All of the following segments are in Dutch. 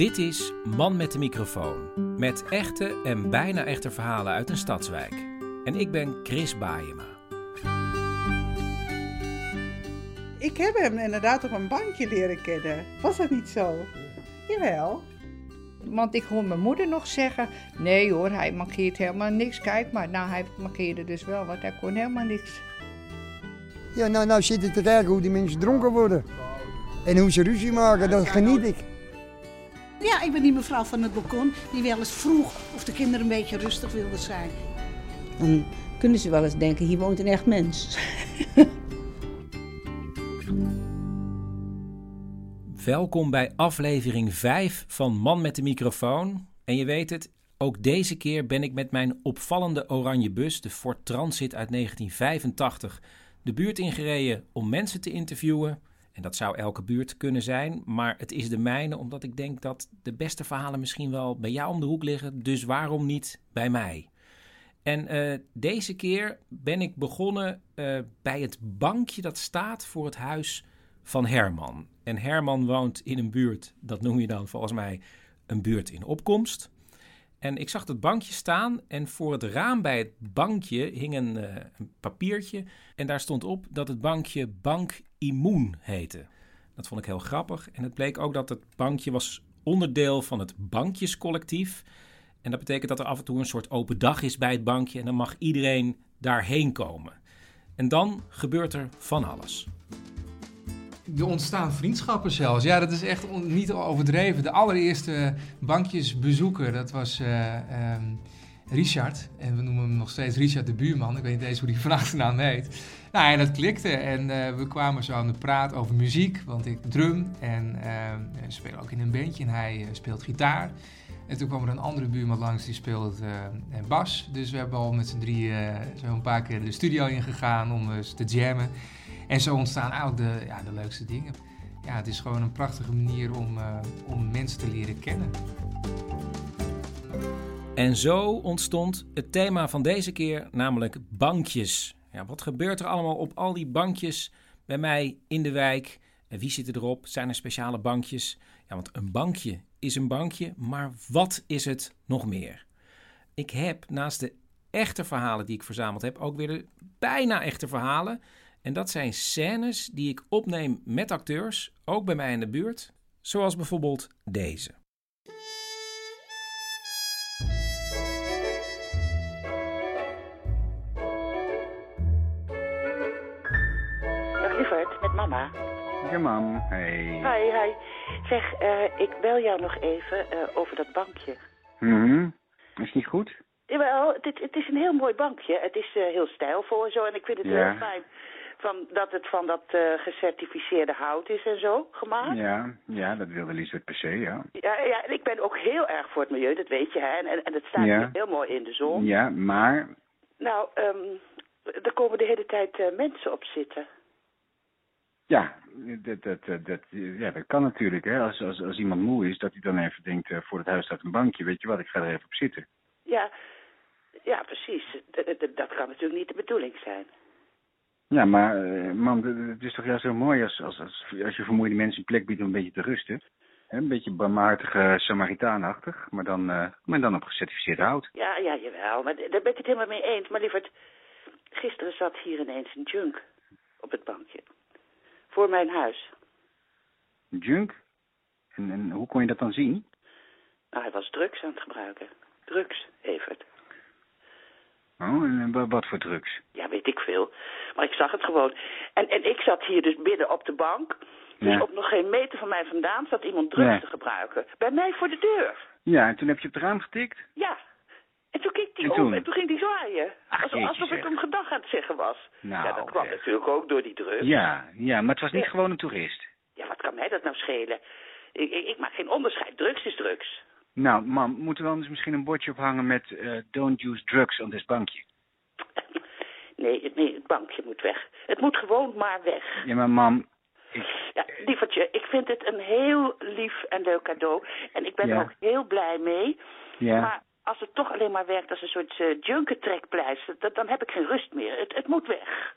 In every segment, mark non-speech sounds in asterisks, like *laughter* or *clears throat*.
Dit is Man met de microfoon. Met echte en bijna echte verhalen uit een stadswijk. En ik ben Chris Baayema. Ik heb hem inderdaad op een bankje leren kennen. Was dat niet zo? Jawel. Want ik hoor mijn moeder nog zeggen: nee hoor, hij markeert helemaal niks. Kijk maar, nou hij markeerde dus wel, want hij kon helemaal niks. Ja, nou, nou zit ik te kijken hoe die mensen dronken worden. En hoe ze ruzie maken, dat geniet ik. Ja, ik ben die mevrouw van het balkon die wel eens vroeg of de kinderen een beetje rustig wilden zijn. Dan kunnen ze wel eens denken, hier woont een echt mens. *laughs* Welkom bij aflevering 5 van Man met de microfoon. En je weet het, ook deze keer ben ik met mijn opvallende oranje bus, de Ford Transit uit 1985, de buurt ingereden om mensen te interviewen. Dat zou elke buurt kunnen zijn, maar het is de mijne omdat ik denk dat de beste verhalen misschien wel bij jou om de hoek liggen. Dus waarom niet bij mij? En eh, deze keer ben ik begonnen eh, bij het bankje dat staat voor het huis van Herman. En Herman woont in een buurt, dat noem je dan volgens mij een buurt in opkomst. En ik zag dat bankje staan en voor het raam bij het bankje hing een, eh, een papiertje. En daar stond op dat het bankje Bank Immoen heette. Dat vond ik heel grappig. En het bleek ook dat het bankje was onderdeel van het bankjescollectief. En dat betekent dat er af en toe een soort open dag is bij het bankje en dan mag iedereen daarheen komen. En dan gebeurt er van alles. Er ontstaan vriendschappen zelfs. Ja, dat is echt niet overdreven. De allereerste bankjesbezoeker, dat was eh, ehm, Richard. En we noemen hem nog steeds Richard de buurman. Ik weet niet eens hoe die achternaam heet. Nou, en dat klikte. En eh, we kwamen zo aan de praat over muziek. Want ik drum en eh, speel ook in een bandje. En hij eh, speelt gitaar. En toen kwam er een andere buurman langs die speelt bas. Dus we hebben al met z'n drieën zo een paar keer de studio ingegaan om te jammen. En zo ontstaan eigenlijk de, ja, de leukste dingen. Ja, het is gewoon een prachtige manier om, om mensen te leren kennen. En zo ontstond het thema van deze keer, namelijk bankjes. Ja, wat gebeurt er allemaal op al die bankjes bij mij in de wijk? En wie zit erop? Zijn er speciale bankjes? Ja, want een bankje is een bankje, maar wat is het nog meer? Ik heb naast de echte verhalen die ik verzameld heb, ook weer de bijna echte verhalen. En dat zijn scènes die ik opneem met acteurs, ook bij mij in de buurt. Zoals bijvoorbeeld deze. Mama. Ja, mam. Hey. Hi, hi. Zeg, eh, ik bel jou nog even eh, over dat bankje. Mhm. Is niet goed? Jawel, het, het is een heel mooi bankje. Het is eh, heel stijlvol en zo. En ik vind het Ja. heel fijn van, dat het van dat gecertificeerde hout is en zo gemaakt. Ja, ja, dat wilde Lisbeth per se, ja. Ja, ja, en ik ben ook heel erg voor het milieu, dat weet je, hè. En, en, en het staat Ja. heel mooi in de zon. Ja, maar... Nou, ehm er komen de hele tijd mensen op zitten. Ja, dat, dat, dat, dat, ja, dat kan natuurlijk, hè. Als, als, als iemand moe is, dat hij dan even denkt, eh, voor het huis staat een bankje, weet je wat, ik ga er even op zitten. Ja, ja precies. D- d- d- dat kan natuurlijk niet de bedoeling zijn. Ja, maar eh, man, het is toch juist zo mooi als, als, als, als je vermoeide mensen een plek biedt om een beetje te rusten. Hè, Een beetje barmhartige Samaritaanachtig, maar dan, eh, maar dan op gecertificeerd hout. Ja, ja, jawel. Maar daar ben ik het helemaal mee eens. Maar lieverd, gisteren zat hier ineens een junk. Op het bankje. Voor mijn huis. Junk? En, en hoe kon je dat dan zien? Nou, hij was drugs aan het gebruiken. Drugs, Evert. Oh, en, en wa- wat voor drugs? Ja, weet ik veel. Maar ik zag het gewoon. En, en ik zat hier dus midden op de bank. Dus Ja. op nog geen meter van mij vandaan zat iemand drugs te gebruiken. Bij mij voor de deur. Ja, en toen heb je op het raam getikt? Ja. En toen keek hij En toen? en toen ging hij zwaaien. Ach, Alsof, ik zeg. hem gedag aan het zeggen was. Nou, ja, dat kwam natuurlijk ook door die drugs. Ja, ja, maar het was niet Ja. gewoon een toerist. Ja, wat kan mij dat nou schelen? Ik, ik, ik maak geen onderscheid. Drugs is drugs. Nou, mam, moeten we anders misschien een bordje ophangen met eh, don't use drugs on this bankje? *laughs* Nee, het- nee, het bankje moet weg. Het moet gewoon maar weg. Ja, maar mam, Ja, lievertje, ik vind het een heel lief en leuk cadeau. En ik ben Ja. er ook heel blij mee. Ja. Maar als het toch alleen maar werkt als een soort uh, dat, dan heb ik geen rust meer. Het, het moet weg.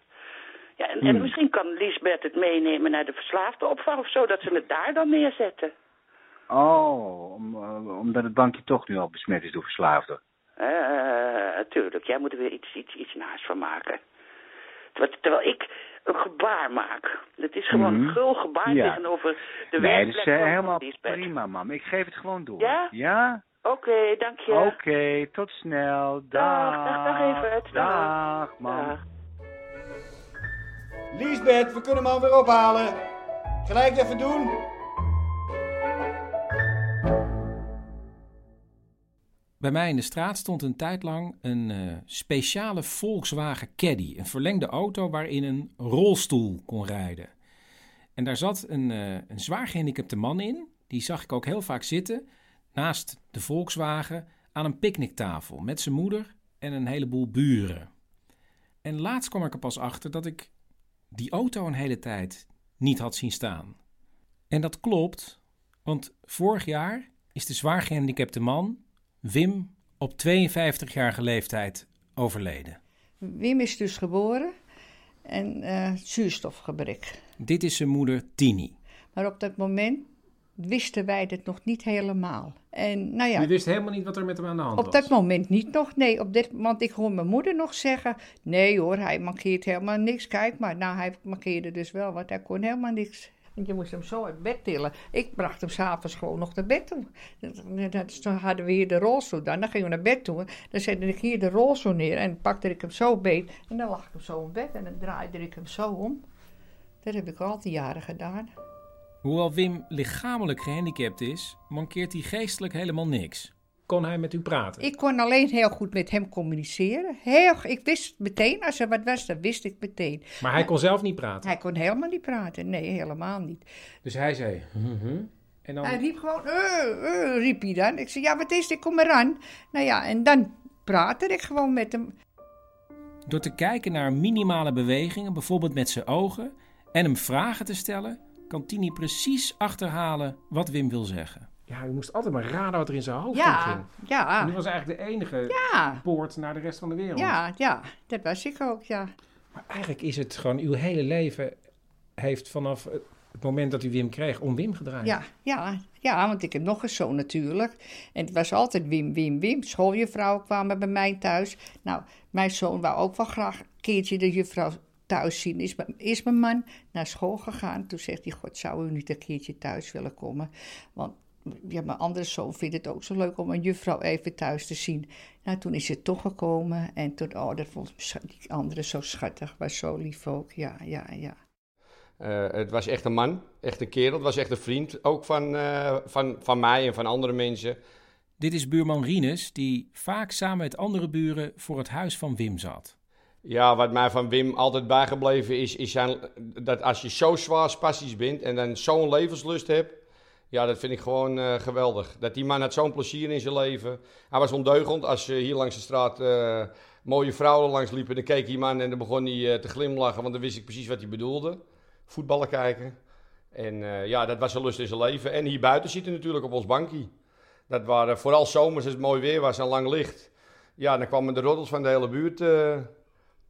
Ja, en, en Hmm. misschien kan Lisbeth het meenemen naar de verslaafde opvang of zo, dat ze het daar dan neerzetten. oh, om, eh, omdat het bankje toch nu al besmet is door verslaafden. Eh, natuurlijk, jij moet er weer iets, iets, iets naast van maken. Terwijl, terwijl ik een gebaar maak. Het is gewoon een gul gebaar Ja. tegenover de nee, dat werkplek is helemaal prima, mam. Ik geef het gewoon door. Ja? Ja? Oké, dank je. Oké, tot snel. Dag. Dag, dag, dag Evert. Dag. Dag. Dag. Liesbeth, we kunnen hem alweer ophalen. Gelijk even doen. Bij mij in de straat stond een tijd lang een eh, speciale Volkswagen Caddy. Een verlengde auto waarin een rolstoel kon rijden. En daar zat een, eh, een zwaar gehandicapte man in. Die zag ik ook heel vaak zitten naast de Volkswagen aan een picknicktafel met zijn moeder en een heleboel buren. En laatst kwam ik er pas achter dat ik die auto een hele tijd niet had zien staan. En dat klopt, want vorig jaar is de zwaar gehandicapte man, Wim, op 52-jarige leeftijd overleden. Wim is dus geboren en eh, zuurstofgebrek. Dit is zijn moeder Tini. Maar op dat moment wisten wij het nog niet helemaal. En nou ja, wist helemaal niet wat er met hem aan de hand op dat moment niet nog. Nee, op dit, want ik hoor mijn moeder nog zeggen: Nee hoor, hij mankeert helemaal niks. Kijk maar, nou, hij mankeerde dus wel, want hij kon helemaal niks. Want je moest hem zo uit bed tillen. Ik bracht hem s'avonds gewoon nog naar bed toe. Dat- dat- Toen hadden we hier de rolstoel dan. Dan gingen we naar bed toe. Dan zette ik hier de rolstoel neer en pakte ik hem zo beet. En dan lag ik hem zo in bed en dan draaide ik hem zo om. Dat heb ik al die jaren gedaan. Hoewel Wim lichamelijk gehandicapt is, mankeert hij geestelijk helemaal niks. Kon hij met u praten? Ik kon alleen heel goed met hem communiceren. Heel, ik wist meteen, als er wat was, dan wist ik meteen. Maar hij kon zelf niet praten. Hij kon helemaal niet praten. Nee, helemaal niet. Dus hij zei. "Mhm." En dan. Hij riep gewoon, eh, eh, riep hij dan. Ik zei, ja, wat is dit? Kom eraan. Nou ja, en dan praatte ik gewoon met hem. Door te kijken naar minimale bewegingen, bijvoorbeeld met zijn ogen, en hem vragen te stellen, kan Tini precies achterhalen wat Wim wil zeggen. Ja, hij moest altijd maar raden wat er in zijn hoofd Ja, ja. En die was eigenlijk de enige Ja. poort naar de rest van de wereld. Ja, ja, dat was ik ook, ja. Maar eigenlijk is het gewoon, uw hele leven heeft vanaf het moment dat u Wim kreeg om Wim gedraaid. Ja, ja, ja, want ik heb nog een zoon natuurlijk. En het was altijd Wim, Wim, Wim. Schooljuffrouwen kwamen bij mij thuis. Nou, mijn zoon wou ook wel graag een keertje de juffrouw thuis zien. Is, mijn- is mijn man naar school gegaan. Toen zegt hij, god, zou u niet een keertje thuis willen komen? Want ja, mijn andere zoon vindt het ook zo leuk om een juffrouw even thuis te zien. Nou, toen is het toch gekomen. En toen, oh, dat vond die andere zo schattig. Was zo lief ook, ja, ja, ja. Eh, het was echt een man, echt een kerel. Het was echt een vriend, ook van, eh, van, van mij en van andere mensen. Dit is buurman Rinus, die vaak samen met andere buren voor het huis van Wim zat. Ja, wat mij van Wim altijd bijgebleven is, is zijn, dat als je zo zwaar spastisch bent en dan zo'n levenslust hebt, ja, dat vind ik gewoon eh, geweldig. Dat die man had zo'n plezier in zijn leven. Hij was ondeugend. Als je hier langs de straat eh, mooie vrouwen langs liepen, dan keek die man en dan begon hij eh, te glimlachen, want dan wist ik precies wat hij bedoelde. Voetballen kijken. En ja, dat was zijn lust in zijn leven. En hier buiten zitten natuurlijk op ons bankje. Dat waren vooral zomers als het mooi weer was en lang licht. Ja, dan kwamen de roddels van de hele buurt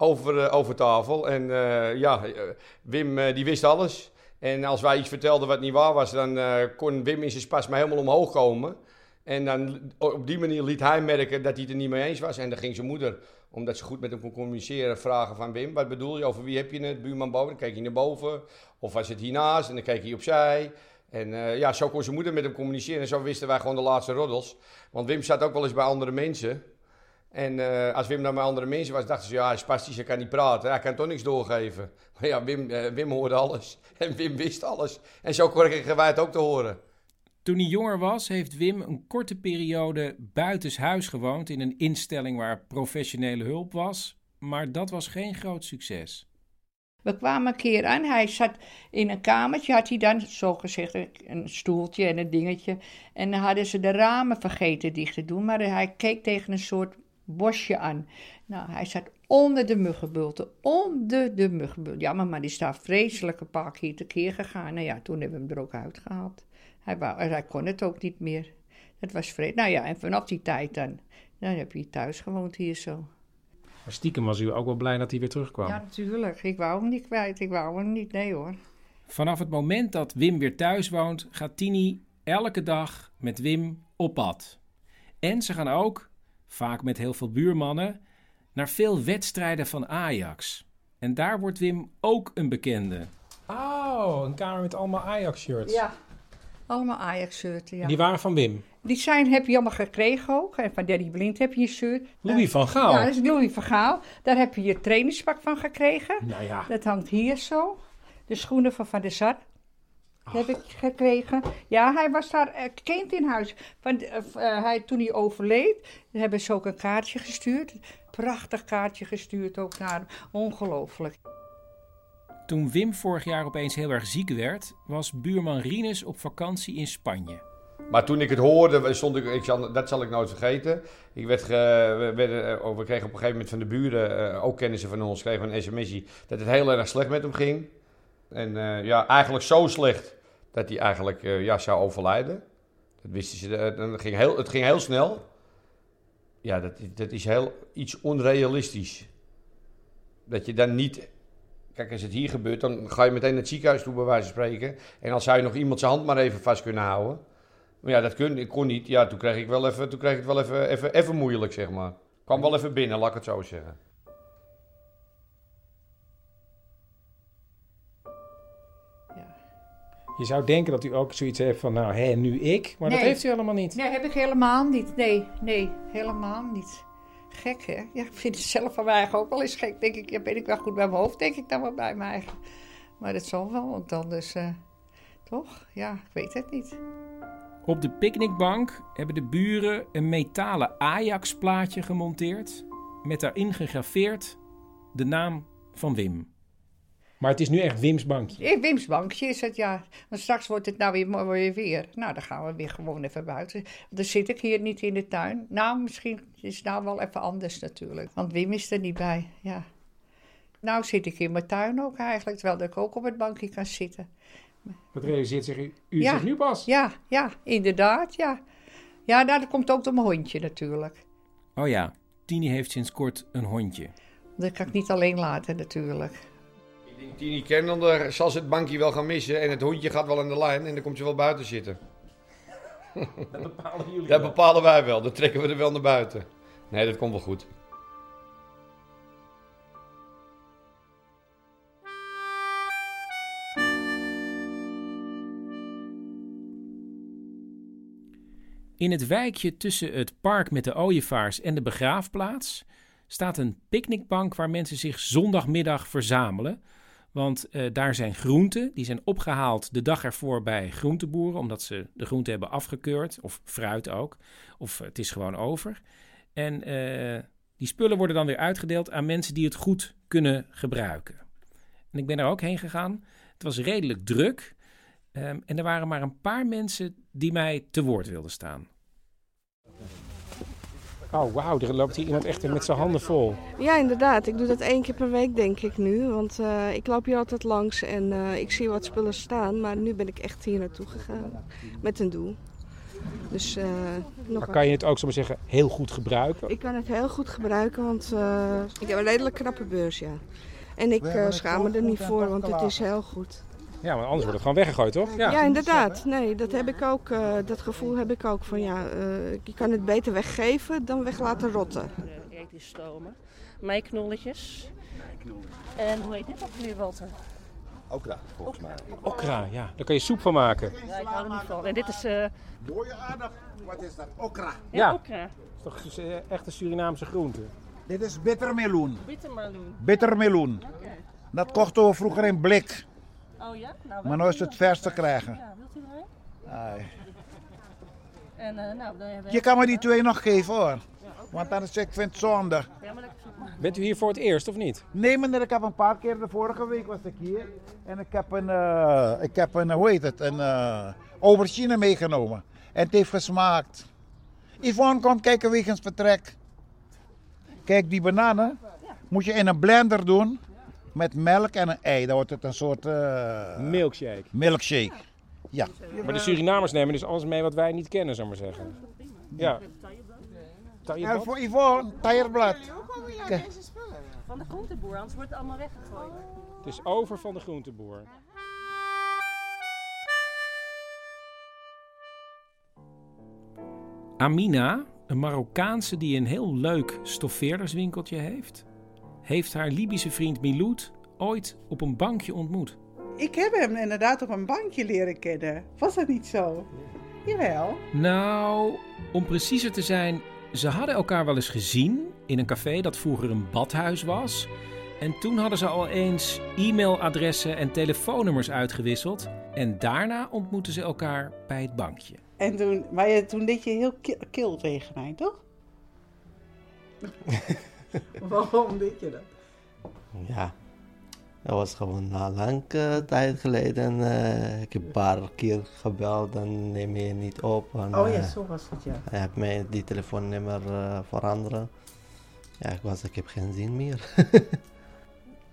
over, eh, over tafel. En eh, ja, eh, Wim die wist alles. En als wij iets vertelden wat niet waar was, dan kon Wim in zijn spasme helemaal omhoog komen. En dan op die manier liet hij merken dat hij het er niet mee eens was. En dan ging zijn moeder Omdat ze goed met hem kon communiceren. Vragen van Wim, wat bedoel je? Over wie heb je het? Buurman boven? Dan keek hij naar boven. Of was het hiernaast? En dan keek hij opzij. En ja, zo kon zijn moeder met hem communiceren. En zo wisten wij gewoon de laatste roddels. Want Wim zat ook wel eens bij andere mensen. En eh, als Wim dan bij andere mensen was, dachten ze... Ja, hij is spastisch, hij kan niet praten. Hij kan toch niks doorgeven. *laughs* Maar ja, Wim, eh, Wim hoorde alles. *laughs* En Wim wist alles. En zo kregen wij het ook te horen. Toen hij jonger was, heeft Wim een korte periode buitenshuis gewoond in een instelling waar professionele hulp was. Maar dat was geen groot succes. We kwamen een keer aan, hij zat in een kamertje, had hij dan zogezegd een stoeltje en een dingetje. En dan hadden ze de ramen vergeten dicht te doen, maar hij keek tegen een soort bosje aan. Nou, hij zat onder de muggenbulten, onder de muggenbulten. Ja, maar, die staat vreselijk een paar keer te keer gegaan. Nou ja, toen hebben we hem er ook uitgehaald. Hij, wou, hij kon het ook niet meer. Het was vreemd. Nou ja, en vanaf die tijd dan, dan heb je thuis gewoond hier zo. Maar stiekem was u ook wel blij dat hij weer terugkwam. Ja, natuurlijk. Ik wou hem niet kwijt. Ik wou hem niet, nee hoor. Vanaf het moment dat Wim weer thuis woont, gaat Tini elke dag met Wim op pad. En ze gaan ook, vaak met heel veel buurmannen, naar veel wedstrijden van Ajax. En daar wordt Wim ook een bekende. Oh, een kamer met allemaal Ajax-shirts. Ja, allemaal Ajax-shirten, ja. Die waren van Wim. Die zijn heb je allemaal gekregen ook. En van Danny Blind heb je een shirt. Louis van Gaal. Ja, dat is Louis van Gaal. Daar heb je je trainingspak van gekregen. Nou ja. Dat hangt hier zo. De schoenen van Van der Sar. Heb ik gekregen. Ja, hij was daar uh, kind in huis. Van, uh, hij, toen hij overleed, hebben ze ook een kaartje gestuurd. Prachtig kaartje gestuurd ook naar hem. Ongelooflijk. Toen Wim vorig jaar opeens heel erg ziek werd, was buurman Rinus op vakantie in Spanje. Maar toen ik het hoorde, stond ik, ik zal, dat zal ik nooit vergeten. Ik werd, ge, we, kregen op een gegeven moment van de buren, ook kennissen van ons, kregen een sms'je dat het heel erg slecht met hem ging. En uh, ja, eigenlijk zo slecht dat hij eigenlijk uh, ja, zou overlijden. Dat wisten ze, het ging heel, het ging heel snel. Ja, dat, dat is heel iets onrealistisch. Dat je dan niet Kijk, als het hier gebeurt, dan ga je meteen naar het ziekenhuis toe, bij wijze van spreken. En dan zou je nog iemand zijn hand maar even vast kunnen houden. Maar ja, dat kun, ik kon niet. Ja, toen kreeg ik, wel even, toen kreeg ik het wel even, even, even moeilijk, zeg maar. Kwam wel even binnen, laat ik het zo zeggen. Je zou denken dat u ook zoiets heeft van, nou, hé, nu ik. Maar nee. dat heeft u helemaal niet. Nee, heb ik helemaal niet. Nee, nee, helemaal niet. Gek, hè? Ja, ik vind het zelf van mij eigen ook wel eens gek. Denk ik, ja, ben ik wel goed bij mijn hoofd, denk ik dan wel bij mijn eigen. Maar dat zal wel, want anders, uh, toch? Ja, ik weet het niet. Op de picknickbank hebben de buren een metalen Ajax-plaatje gemonteerd. Met daarin gegraveerd de naam van Wim. Maar het is nu echt Wim's bankje. Wim's bankje is het, ja. Want straks wordt het nou weer, weer weer. Nou, dan gaan we weer gewoon even buiten. Dan zit ik hier niet in de tuin. Nou, misschien is het nou wel even anders natuurlijk. Want Wim is er niet bij, ja. Nou zit ik in mijn tuin ook eigenlijk, terwijl ik ook op het bankje kan zitten. Wat realiseert zich u, u ja, zich nu pas? Ja, ja, inderdaad, ja. Ja, nou, dat komt ook door mijn hondje natuurlijk. Oh ja, Tini heeft sinds kort een hondje. Dat kan ik niet alleen laten natuurlijk. Tini kennende zal ze het bankje wel gaan missen en het hondje gaat wel aan de lijn en dan komt ze wel buiten zitten. *laughs* Dat bepalen jullie Dat bepalen wij wel, dan trekken we er wel naar buiten. Nee, dat komt wel goed. In het wijkje tussen het park met de ooievaars en de begraafplaats staat een picknickbank waar mensen zich zondagmiddag verzamelen. Want uh, daar zijn groenten, die zijn opgehaald de dag ervoor bij groenteboeren, omdat ze de groenten hebben afgekeurd, of fruit ook, of het is gewoon over. En uh, die spullen worden dan weer uitgedeeld aan mensen die het goed kunnen gebruiken. En ik ben er ook heen gegaan. Het was redelijk druk. Um, en er waren maar een paar mensen die mij te woord wilden staan. Oh, wauw, er loopt hier iemand echt met zijn handen vol. Ja, inderdaad. Ik doe dat één keer per week, denk ik nu. Want uh, ik loop hier altijd langs en uh, ik zie wat spullen staan. Maar nu ben ik echt hier naartoe gegaan. Met een doel. Dus, uh, nog maar kan je het ook, zo maar zeggen, heel goed gebruiken? Ik kan het heel goed gebruiken, want ik heb een redelijk knappe beurs, ja. En ik schaam me er niet voor, want het is heel goed. Ja, maar anders wordt het gewoon weggegooid, toch? Ja, ja inderdaad. Nee, dat heb ik ook. Uh, dat gevoel heb ik ook van ja, uh, je kan het beter weggeven dan weg laten rotten. Ethisch stomen. meiknolletjes. En hoe heet dit ook weer, Walter? Okra, volgens mij. Okra, ja. Daar kan je soep van maken. Ja, ik hou er niet van. En dit is... eh Dode aardappel. Wat is dat? Okra. ja, okra. Dat is toch eh, echt een Surinaamse groente. Dit is bittermeloen. Bittermeloen. Bittermeloen. Oké. Dat kochten we vroeger in blik. Oh ja? Nou, Maar nu is het vers te krijgen. Ja, wilt u? Ai. En eh, nou, dan. Je kan me die twee nog geven hoor. Want anders ik vind het zonde. Bent u hier voor het eerst of niet? Nee meneer, ik heb een paar keer, de vorige week was ik hier. En ik heb een, eh, ik heb een hoe heet het, een eh aubergine meegenomen. En het heeft gesmaakt. Yvonne komt kijken wegens vertrek. Kijk, die bananen moet je in een blender doen. Met melk en een ei. Dan wordt het een soort... eh, Milkshake. milkshake. Ja. Maar de Surinamers nemen dus alles mee wat wij niet kennen, zou ik maar zeggen. Ja. En Tailleblad? voor Yvonne, taierblad. Kijk. Van de groenteboer, anders wordt het allemaal weggegooid. Het is over van de groenteboer. Amina, een Marokkaanse die een heel leuk stoffeerderswinkeltje heeft, heeft haar Libische vriend Miloud ooit op een bankje ontmoet. Ik heb hem inderdaad op een bankje leren kennen. Was dat niet zo? Jawel. Nou, om preciezer te zijn, ze hadden elkaar wel eens gezien in een café dat vroeger een badhuis was. En toen hadden ze al eens e-mailadressen en telefoonnummers uitgewisseld. En daarna ontmoetten ze elkaar bij het bankje. En toen, maar je, toen deed je heel ki- kil tegen mij, toch? *laughs* *laughs* Waarom deed je dat? Ja, dat was gewoon na lang eh, tijd geleden. eh, ik heb een paar keer gebeld en neem je niet op. En, Oh ja, eh, zo was het, ja. Hij heeft mij die telefoonnummer veranderen. Ja, ik, was, ik heb geen zin meer. *laughs*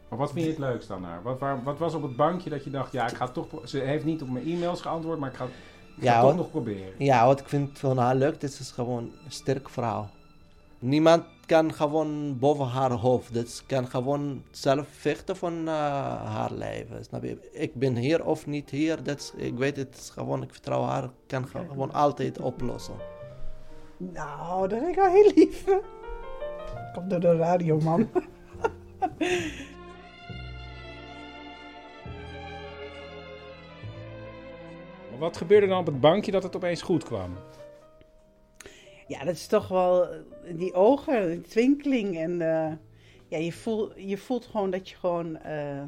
Maar wat vind je het leukst dan naar? Wat, waar- wat was op het bankje dat je dacht, ja, ik ga toch... Ze heeft niet op mijn e-mails geantwoord, maar ik ga, ik ga ja, toch wat- nog proberen. Ja, wat ik vind van haar leuk, dit is gewoon een sterke vrouw. Niemand kan gewoon boven haar hoofd. Dus kan gewoon zelf vechten van eh, haar leven. Snap je? Ik ben hier of niet hier. Dat is, ik weet het, is gewoon, ik vertrouw haar. Ik kan gewoon altijd oplossen. Nou, dat vind ik wel heel lief. Komt door de radio, man. *laughs* Maar wat gebeurde dan op het bankje dat het opeens goed kwam? Ja, dat is toch wel eh, die ogen, die twinkeling. En eh, ja, je, voelt, je voelt gewoon dat je gewoon eh,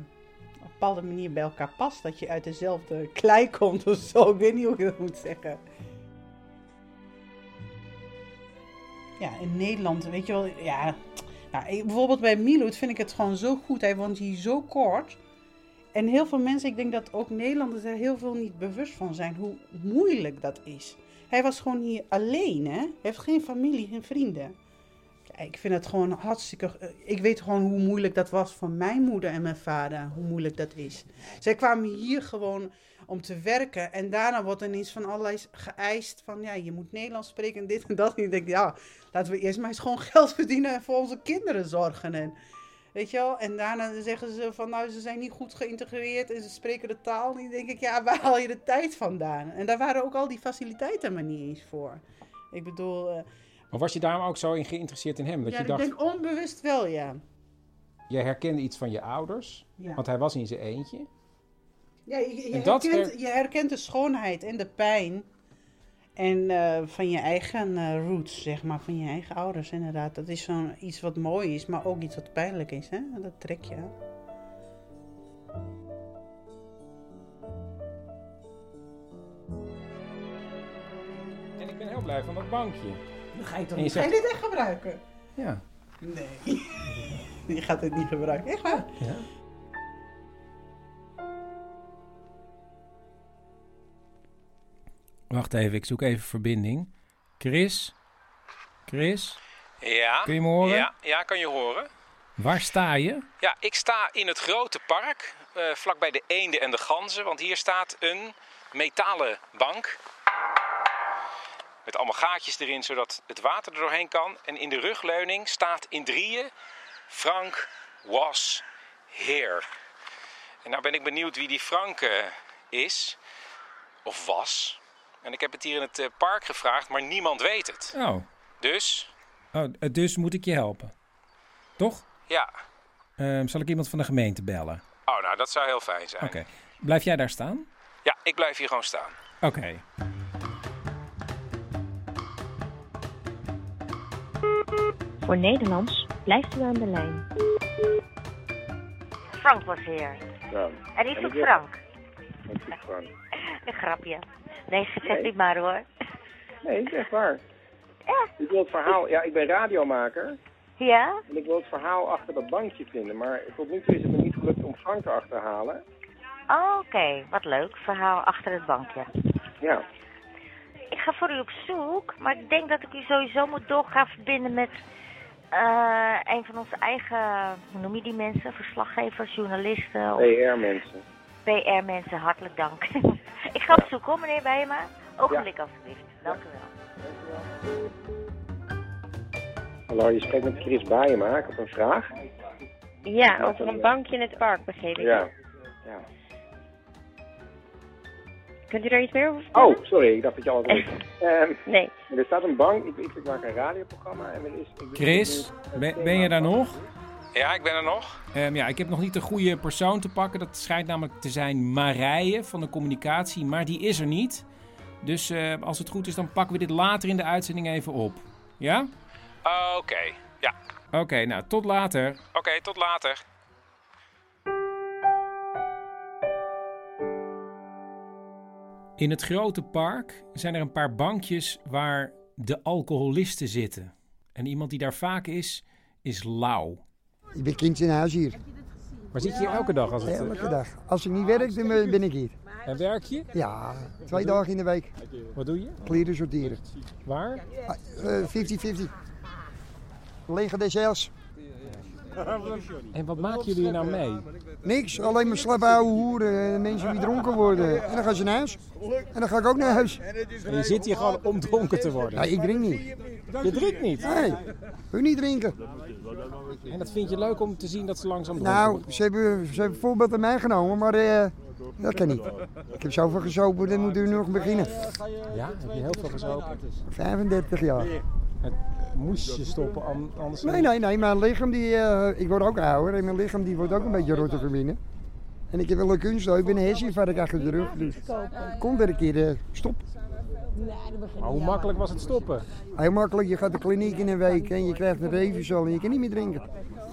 op een bepaalde manier bij elkaar past. Dat je uit dezelfde *laughs* klei komt of zo. Ik weet niet hoe ik dat moet zeggen. Ja, in Nederland, weet je wel, ja. Nou, bijvoorbeeld bij Miloud vind ik het gewoon zo goed. Hij woont hier zo kort. En heel veel mensen, ik denk dat ook Nederlanders er heel veel niet bewust van zijn hoe moeilijk dat is. Hij was gewoon hier alleen, hè? Hij heeft geen familie, geen vrienden. Ja, ik vind het gewoon hartstikke. eh, Ik weet gewoon hoe moeilijk dat was voor mijn moeder en mijn vader. Hoe moeilijk dat is. Zij kwamen hier gewoon om te werken. En daarna wordt ineens van allerlei geëist. Van ja, je moet Nederlands spreken en dit en dat. En ik denk, ja, laten we eerst maar eens gewoon geld verdienen en voor onze kinderen zorgen. En, weet je wel? En daarna zeggen ze van nou, ze zijn niet goed geïntegreerd en ze spreken de taal niet. Dan denk ik, ja, waar haal je de tijd vandaan? En daar waren ook al die faciliteiten maar niet eens voor. Ik bedoel, eh, Maar was je daarom ook zo in geïnteresseerd in hem? Dat ja, je ik dacht, denk onbewust wel, ja. je herkende iets van je ouders, Ja. want hij was in zijn eentje. Ja, je, je herkent, je herkent de schoonheid en de pijn. En eh, van je eigen eh, roots, zeg maar, van je eigen ouders, inderdaad. Dat is zo'n iets wat mooi is, maar ook iets wat pijnlijk is, hè? Dat trek je aan. En ik ben heel blij van dat bankje. Dan ga je toch niet... Ga je dit echt gebruiken? Ja. Nee. *laughs* je gaat het niet gebruiken. Echt waar? Ja. Wacht even, ik zoek even verbinding. Chris? Chris? Ja. Kun je me horen? Ja, ja, kan je horen. Waar sta je? Ja, ik sta in het grote park, eh vlakbij de eenden en de ganzen. Want hier staat een metalen bank. Met allemaal gaatjes erin, zodat het water er doorheen kan. En in de rugleuning staat in drieën... Frank was here. En nou ben ik benieuwd wie die Frank is. Of was. En ik heb het hier in het eh, park gevraagd, maar niemand weet het. Oh. Dus oh, dus moet ik je helpen. Toch? Ja. Ehm, zal ik iemand van de gemeente bellen? Oh, nou, dat zou heel fijn zijn. Oké. Blijf jij daar staan? Ja, ik blijf hier gewoon staan. Oké. Voor Nederlands blijft u aan de lijn. Frank was hier. Ja. En zoekt ik- Frank. Ik zoek Frank. *laughs* Een grapje. Nee, zeg Nee. niet maar hoor. Nee, is echt waar. Ik wil het verhaal... Ja, ik ben radiomaker. Ja? En ik wil het verhaal achter dat bankje vinden. Maar tot nu toe is het me niet gelukt om Frank te achterhalen. Oh, Oké, wat leuk. Verhaal achter het bankje. Ja. Ik ga voor u op zoek, maar ik denk dat ik u sowieso moet door gaan verbinden met eh, een van onze eigen, hoe noem je die mensen? Verslaggevers, journalisten of PR-mensen. PR-mensen. Hartelijk dank. Ik ga op zoek hoor, meneer Bijema. Ogenblik alstublieft. Dank u wel. Hallo, je spreekt met Chris Baaienma. Ik heb een vraag. Ja, over een bankje in het park, begreep ik. Ja. ja. Kunt u daar iets meer over vertellen? Oh, sorry. Ik dacht dat je alles *laughs* weet. Ehm, Nee. Er staat een bank. Ik, ik, ik maak een radioprogramma. En er is... ik- Chris, ben, ben je daar nog? Ja, ik ben er nog. Ehm, ja, ik heb nog niet de goede persoon te pakken. Dat schijnt namelijk te zijn Marije van de communicatie, maar die is er niet. Dus eh, als het goed is, dan pakken we dit later in de uitzending even op. Ja? Oké, ja. Oké, nou, tot later. Oké, tot later. In het grote park zijn er een paar bankjes waar de alcoholisten zitten. En iemand die daar vaak is, is Lau. Ik ben kind in huis hier. Maar zit je hier elke dag? Als het... Elke dag. Als ik niet werk, dan ben ik hier. En werk je? Ja, twee dagen in de week. Wat doe je? Kleren sorteren. Waar? Eh, 50-50. Lege DCL's. *laughs* En wat maken jullie hier nou mee? Niks, alleen maar slappe ouwe hoeren en mensen die dronken worden. En dan gaan ze naar huis. En dan ga ik ook naar huis. En je zit hier gewoon om dronken te worden. Ja, ik drink niet. Je drinkt niet? Nee, wil niet drinken. En dat vind je leuk om te zien dat ze langzaam dronken Nou, ze hebben, ze hebben voorbeeld aan mij genomen, maar eh, dat kan niet. Ik heb zoveel gezopen, dan moet u nog beginnen. Ja, heb je heel veel gezopen? 35 jaar. Moest je stoppen, an- anders... Nee, nee, nee, mijn lichaam, die, eh, ik word ook ouder en mijn lichaam die wordt ook een beetje rotte van binnen. En ik heb wel een kunstheup en een hersenvark achter de rug. Dus kom weer een keer eh, stop. Maar hoe makkelijk was het stoppen? Heel makkelijk, je gaat de kliniek in een week en je krijgt een Revusal en je kan niet meer drinken.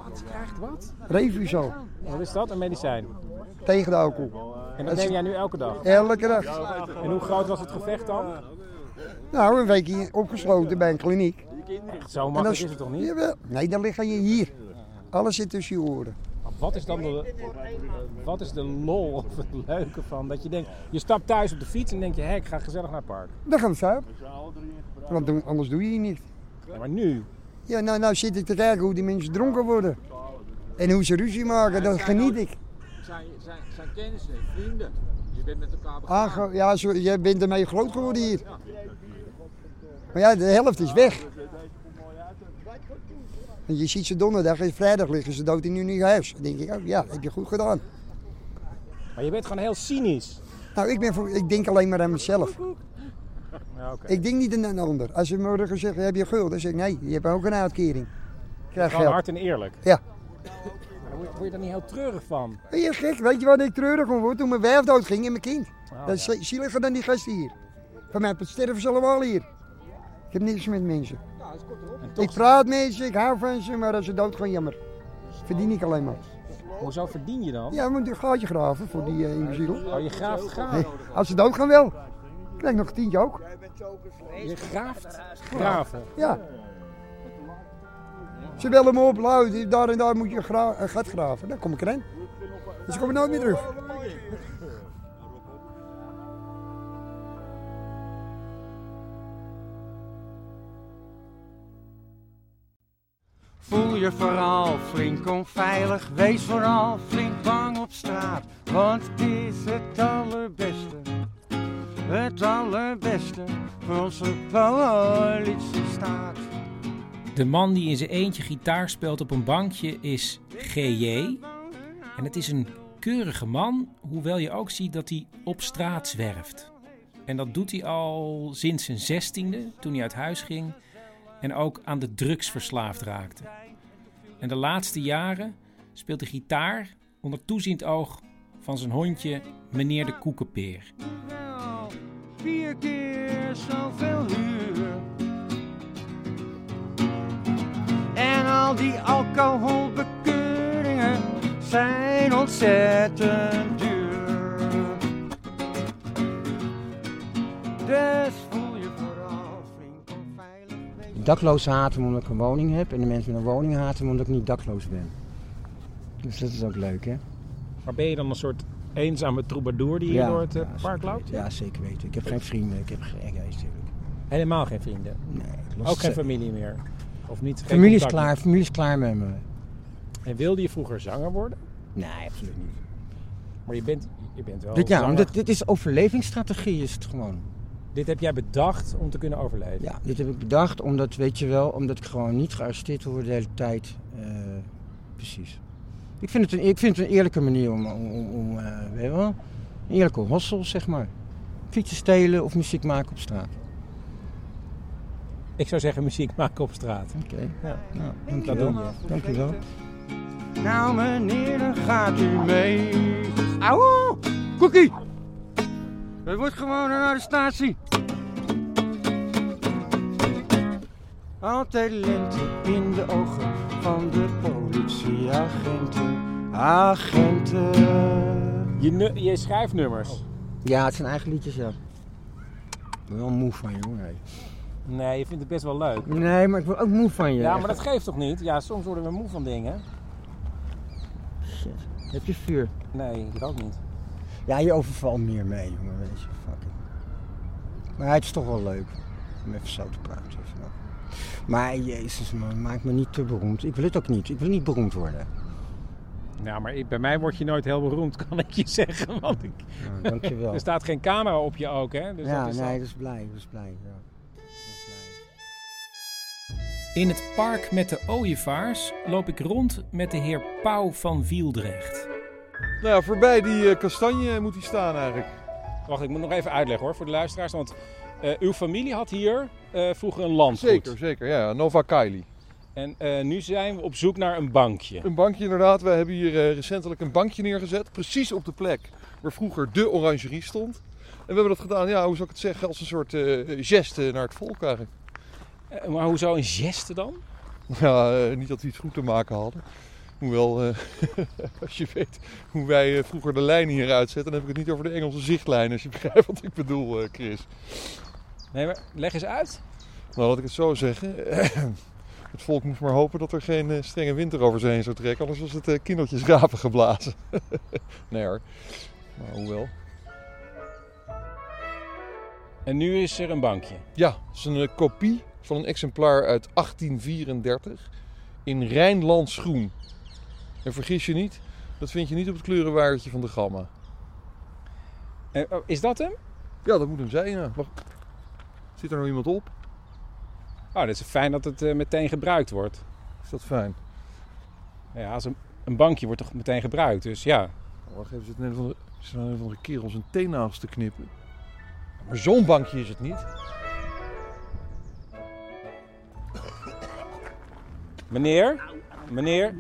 Wat krijgt wat? Revusal, Wat is dat? Een medicijn? tegen de alcohol. En dat neem jij nu elke dag? Elke dag. En hoe groot was het gevecht dan? Nou, een weekje opgesloten bij een kliniek. Echt zo makkelijk is het toch niet? Jawel. Nee, dan lig je hier. Alles zit tussen je oren. Wat is dan de, wat is de lol of het leuke van dat je denkt, je stapt thuis op de fiets en denk je, hé, ik ga gezellig naar het park. Dan gaan we zuipen. Want anders doe je hier niet. Ja, maar nu? Ja, nou, nou zit ik te kijken hoe die mensen dronken worden. En hoe ze ruzie maken, dat geniet ik. Zijn, zijn, zijn kennissen, vrienden. Je bent met elkaar begaan. Aange- ja, zo, jij bent ermee groot geworden hier. Maar ja, de helft is weg. En je ziet ze donderdag en vrijdag liggen ze dood in hun eigen huis. Dan denk ik ook, ja, heb je goed gedaan. Maar je bent gewoon heel cynisch. Nou, ik, ben voor, ik denk alleen maar aan mezelf. Ja. Ik denk niet aan een ander. Als ze morgen zeggen, heb je guld? Dan zeg ik, nee, je hebt ook een uitkering. Krijg Gewoon geld. hard en eerlijk. Ja. Maar word je- word je daar niet heel treurig van? Ben je gek? Weet je wat ik treurig om word? Toen mijn wijf doodging en mijn kind. Oh, dat is zieliger dan die gasten hier. Van mij sterven ze allemaal hier. Ik heb niks met mensen. Ik praat met ze, ik hou van ze, maar als ze doodgaan, jammer. Verdien ik alleen maar. Hoezo verdien je dan? Ja, we moeten een gaatje graven voor die uh, imbeciel. Oh, je graaft graaf. Nee, als ze doodgaan wel. Krijg nog een tientje ook. Je graaft graven. Ja. Ze bellen me op, luid, daar en daar moet je gra een gat graven. Dan kom ik erin. Dus ik kom er nooit meer terug. Voel je vooral flink onveilig, wees vooral flink bang op straat. Want het is het allerbeste, het allerbeste voor onze politiestaat. De man die in zijn eentje gitaar speelt op een bankje is GJ. En het is een keurige man, hoewel je ook ziet dat hij op straat zwerft. En dat doet hij al sinds zijn zestiende, toen hij uit huis ging en ook aan de drugs verslaafd raakte. En de laatste jaren speelt hij gitaar onder toeziend oog van zijn hondje meneer de Koekenpeer. wel vier keer zoveel huur. En al die alcoholbekeuringen zijn ontzettend duur. Dus daklozen haten omdat ik een woning heb en de mensen met een woning haten omdat ik niet dakloos ben. Dus dat is ook leuk, hè? Maar ben je dan een soort eenzame troubadour die hier door het eh, park loopt? Ja, zeker weten. Ik heb geen vrienden, ik heb geen natuurlijk. Helemaal geen vrienden? Nee. Ook geen familie meer? Of niet? Familie is klaar, familie is klaar met me. En wilde je vroeger zanger worden? Nee, absoluut niet. Maar je bent, je bent wel Dit, ja, omdat dit is overlevingsstrategie is het gewoon. Dit heb jij bedacht om te kunnen overleven? Ja, dit heb ik bedacht omdat, weet je wel, omdat ik gewoon niet gearresteerd word de hele tijd. Eh, precies. Ik vind, het een, ik vind het een eerlijke manier om, om, eh, weet je wel, een eerlijke hossel, zeg maar. Fietsen stelen of muziek maken op straat. Ik zou zeggen muziek maken op straat. Oké. Ja. Nou, dat dankjewel. doe je. Dankjewel. Nou meneer, dan gaat u mee. Auw, Cookie! Het wordt gewoon een arrestatie. Altijd lente in de ogen van de politieagenten. Agenten. Je, nu- je schrijfnummers? Ja, het zijn eigen liedjes, ja. Ik ben wel moe van je, hoor. hey. Nee, je vindt het best wel leuk. Nee, maar ik word ook moe van je. Ja, echt. maar dat geeft toch niet? Ja, soms worden we moe van dingen. Shit. Heb je vuur? Nee, ik ook niet. Ja, je overvalt meer mee, jongen, weet je. Fuck it. Maar het is toch wel leuk om even zo te praten. Even. Maar jezus man, maak me niet te beroemd. Ik wil het ook niet. Ik wil niet beroemd worden. Nou, maar ik- bij mij word je nooit heel beroemd, *laughs* kan ik je zeggen. Want ik... Ja, dankjewel. er staat geen camera op je ook, hè? Dus ja, dat is nee, al- dat is blij. Dat is blij. Ja. In het park met de ooievaars loop ik rond met de heer Pauw van Wieldrecht. Nou ja, voorbij die eh, kastanje moet hij staan eigenlijk. Wacht, ik moet nog even uitleggen hoor voor de luisteraars. Want eh, uw familie had hier eh, vroeger een landgoed. Zeker, zeker. Ja, Nova Kaili. En nu zijn we op zoek naar een bankje. Een bankje inderdaad. We hebben hier recentelijk een bankje neergezet. Precies op de plek waar vroeger de orangerie stond. En we hebben dat gedaan, ja, hoe zou ik het zeggen, als een soort geste naar het volk eigenlijk. Maar hoezo een geste dan? Ja, niet dat we iets goed te maken hadden. Hoewel, eh, *laughs* als je weet hoe wij eh, vroeger de lijnen hier uitzetten, dan heb ik het niet over de Engelse zichtlijn, als je *laughs* begrijpt wat ik bedoel, eh, Chris. Nee, maar leg eens uit. Nou, laat ik het zo zeggen. *clears throat* Het volk moest maar hopen dat er geen strenge winter over heen zou trekken, anders was het kindertjes rapen geblazen. *laughs* nee hoor, maar hoewel. En nu is er een bankje. Ja, het is een kopie van een exemplaar uit 1834 in Rijnlands groen. En vergis je niet, dat vind je niet op het kleurenwaardje van de gamma. Eh, oh, is dat hem? Ja, dat moet hem zijn. Ja. Wacht. Zit er nog iemand op? Oh, dat is fijn dat het eh, meteen gebruikt wordt. Is dat fijn? Ja, als een, een bankje wordt toch meteen gebruikt, dus ja. Wacht even, zit een van de, zit er een van de kerel zijn teennagels te knippen. Maar zo'n bankje is het niet. Meneer? Meneer?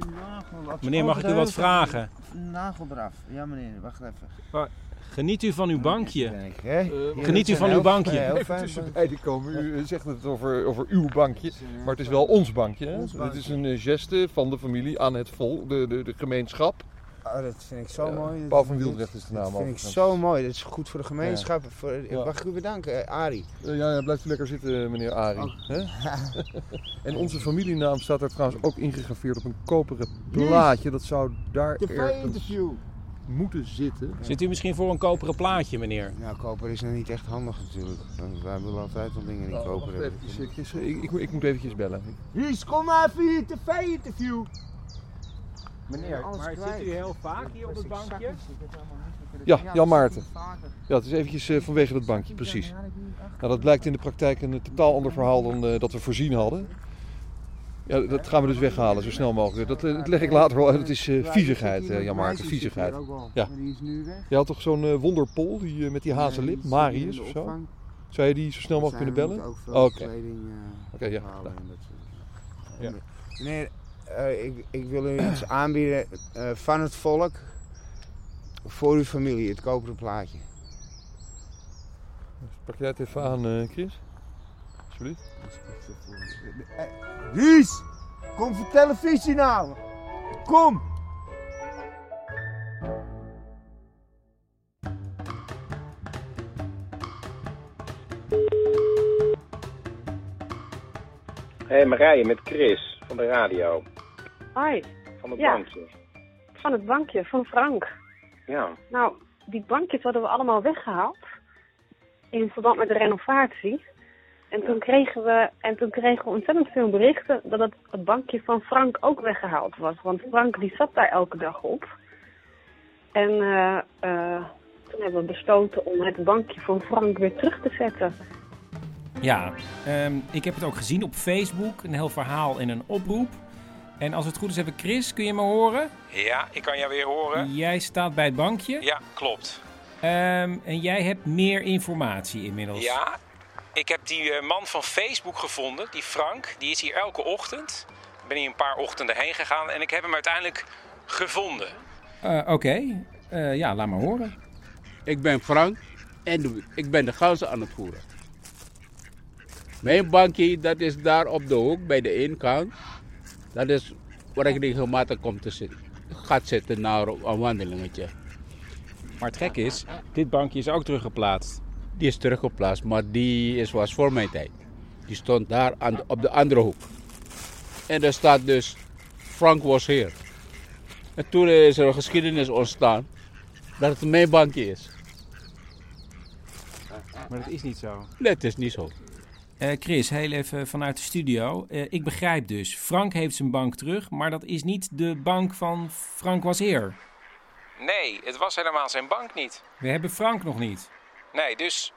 Meneer, mag ik u wat vragen? Nagel eraf. Ja meneer, wacht even. Geniet u van uw bankje. Eh, Geniet u van uw bankje. Even tussenbeide komen. U eh, zegt het over, over uw bankje, maar het is wel ons bankje. Het is een eh, geste van de familie aan het volk, de, de, de gemeenschap. Oh, dat vind ik zo Ja, mooi. Paul van Wieldrecht is de naam Dat vind ik zo mooi. Dat is goed voor de gemeenschap. Voor, Ja. Mag ik u bedanken, eh, Arie? Eh, ja, ja, blijft u lekker zitten, meneer Arie. Hè? *laughs* en onze familienaam staat er trouwens ook ingegraveerd op een koperen plaatje. Dat zou daar ergens interview. moeten zitten. Zit u misschien voor een koperen plaatje, meneer? Ja, koper is nou niet echt handig natuurlijk. Wij willen altijd wel dingen in Oh, koper hebben. ik, ik, moet- ik moet eventjes bellen. Ries, kom maar even hier, tv-interview. Meneer, maar kwijt. zit u heel vaak hier op het bankje? Ja, Jan Maarten. Ja, het is eventjes eh, vanwege dat bankje, precies. Nou, dat blijkt in de praktijk een eh, totaal ander verhaal dan eh, dat we voorzien hadden. Ja, dat gaan we dus weghalen, zo snel mogelijk. Dat, dat leg ik later wel uit. Het is eh, viezigheid, eh, Jan Maarten, viezigheid. Ja. Maar die is nu weg. Je had toch zo'n eh, wonderpol die, met die hazenlip, Marius of zo? Zou je die zo snel mogelijk kunnen bellen? moeten ook veel Oké. kleding, eh, Oké, ja. Ja. Meneer, eh, ik, ik wil u iets aanbieden eh, van het volk voor uw familie, het koperen plaatje. Pak jij het even aan, eh, Chris? Alsjeblieft. Ries, kom voor televisie nou. Kom. Hé hey, Marije, met Chris van de radio. Hoi. Van het Ja. bankje. Van het bankje, van Frank. Ja. Nou, die bankjes hadden we allemaal weggehaald. In verband met de renovatie. En toen kregen we, en toen kregen we ontzettend veel berichten dat het, het bankje van Frank ook weggehaald was. Want Frank die zat daar elke dag op. En eh, eh, toen hebben we besloten om het bankje van Frank weer terug te zetten. Ja, ehm, ik heb het ook gezien op Facebook. Een heel verhaal en een oproep. En als het goed is hebben Chris, kun je me horen? Ja, ik kan jou weer horen. Jij staat bij het bankje? Ja, klopt. en jij hebt meer informatie inmiddels? Ja, ik heb die eh, man van Facebook gevonden, die Frank. Die is hier elke ochtend. Ik ben hier een paar ochtenden heen gegaan en ik heb hem uiteindelijk gevonden. Eh, Oké, Eh, ja, laat maar horen. Ik ben Frank en ik ben de ganzen aan het voeren. Mijn bankje, dat is daar op de hoek bij de inkant. Dat is waar ik regelmatig kom te zitten. Gaat zitten naar een wandelingetje. Maar het gek is, dit bankje is ook teruggeplaatst. Die is teruggeplaatst, maar die is, was voor mijn tijd. Die stond daar aan de- op de andere hoek. En daar staat dus Frank was hier. En toen is er een geschiedenis ontstaan dat het mijn bankje is. Maar dat is niet zo. Nee, het is niet zo. Eh, Chris, heel even vanuit de studio. Eh, ik begrijp dus, Frank heeft zijn bank terug, maar dat is niet de bank van Frank was heer. Nee, het was helemaal zijn bank niet. We hebben Frank nog niet. Nee, dus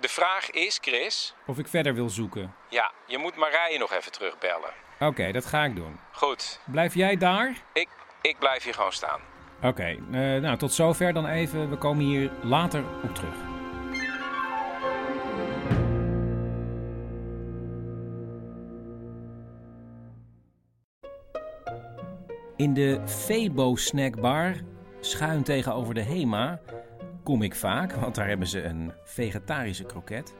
de vraag is, Chris... Of ik verder wil zoeken. Ja, je moet Marije nog even terugbellen. Oké, dat ga ik doen. Goed. Blijf jij daar? Ik, ik blijf hier gewoon staan. Oké, eh, nou tot zover dan even. We komen hier later op terug. In de Febo snackbar, schuin tegenover de Hema, kom ik vaak, want daar hebben ze een vegetarische kroket.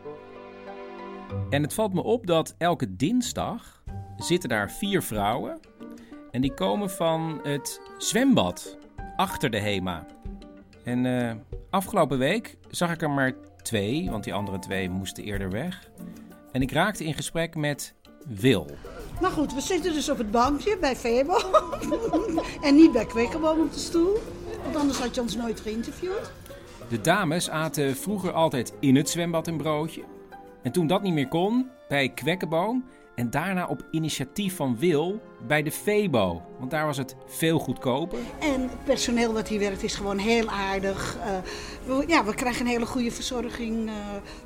En het valt me op dat elke dinsdag zitten daar vier vrouwen en die komen van het zwembad achter de Hema. En eh, afgelopen week zag ik er maar twee, want die andere twee moesten eerder weg. En ik raakte in gesprek met Wil. Maar goed, we zitten dus op het bankje bij Febo. *laughs* en niet bij Kwekkerboom op de stoel. Want anders had je ons nooit geïnterviewd. De dames aten vroeger altijd in het zwembad een broodje. En toen dat niet meer kon, bij Kwekkenboom. En daarna op initiatief van Wil bij de Febo. Want daar was het veel goedkoper. En het personeel wat hier werkt is gewoon heel aardig. Eh, we, ja, we krijgen een hele goede verzorging. eh,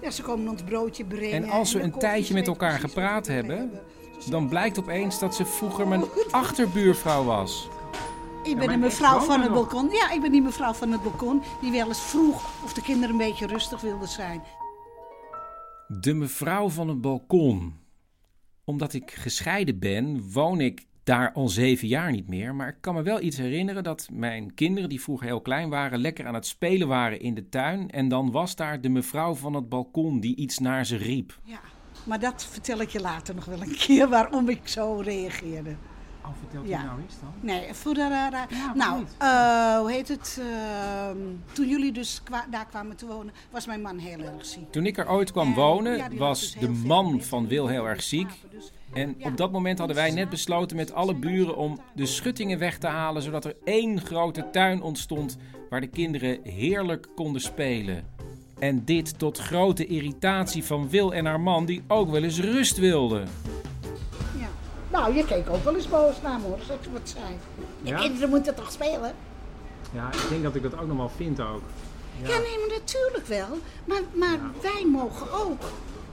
ja, ze komen ons broodje brengen. En als we een tijdje met elkaar gepraat hebben, dan blijkt opeens dat ze vroeger mijn *laughs* achterbuurvrouw was. Ik ben de mevrouw van het balkon. Ja, ik ben die mevrouw van het balkon die wel eens vroeg of de kinderen een beetje rustig wilden zijn. De mevrouw van het balkon. Omdat ik gescheiden ben, woon ik daar al zeven jaar niet meer. Maar ik kan me wel iets herinneren dat mijn kinderen, die vroeger heel klein waren, lekker aan het spelen waren in de tuin. En dan was daar de mevrouw van het balkon die iets naar ze riep. Ja, maar dat vertel ik je later nog wel een keer waarom ik zo reageerde. Oh, vertelt Ja. u nou eens dan? Nee, voor de, ra- ra- nou, eh, hoe heet het? ehm, toen jullie dus kwa- daar kwamen te wonen, was mijn man heel erg ziek. Toen ik er ooit kwam wonen, was dus de man van Wil heel erg ziek. En op dat moment hadden wij net besloten met alle buren om de schuttingen weg te halen, zodat er één grote tuin ontstond waar de kinderen heerlijk konden spelen. En dit tot grote irritatie van Wil en haar man, die ook wel eens rust wilden. Ja. Nou, je keek ook wel eens boos naar me hoor, als ik wat zei. Ja? De kinderen moeten toch spelen? Ja, ik denk dat ik dat ook nog wel vind ook. Ja, nee, maar natuurlijk wel. Maar, maar wij mogen ook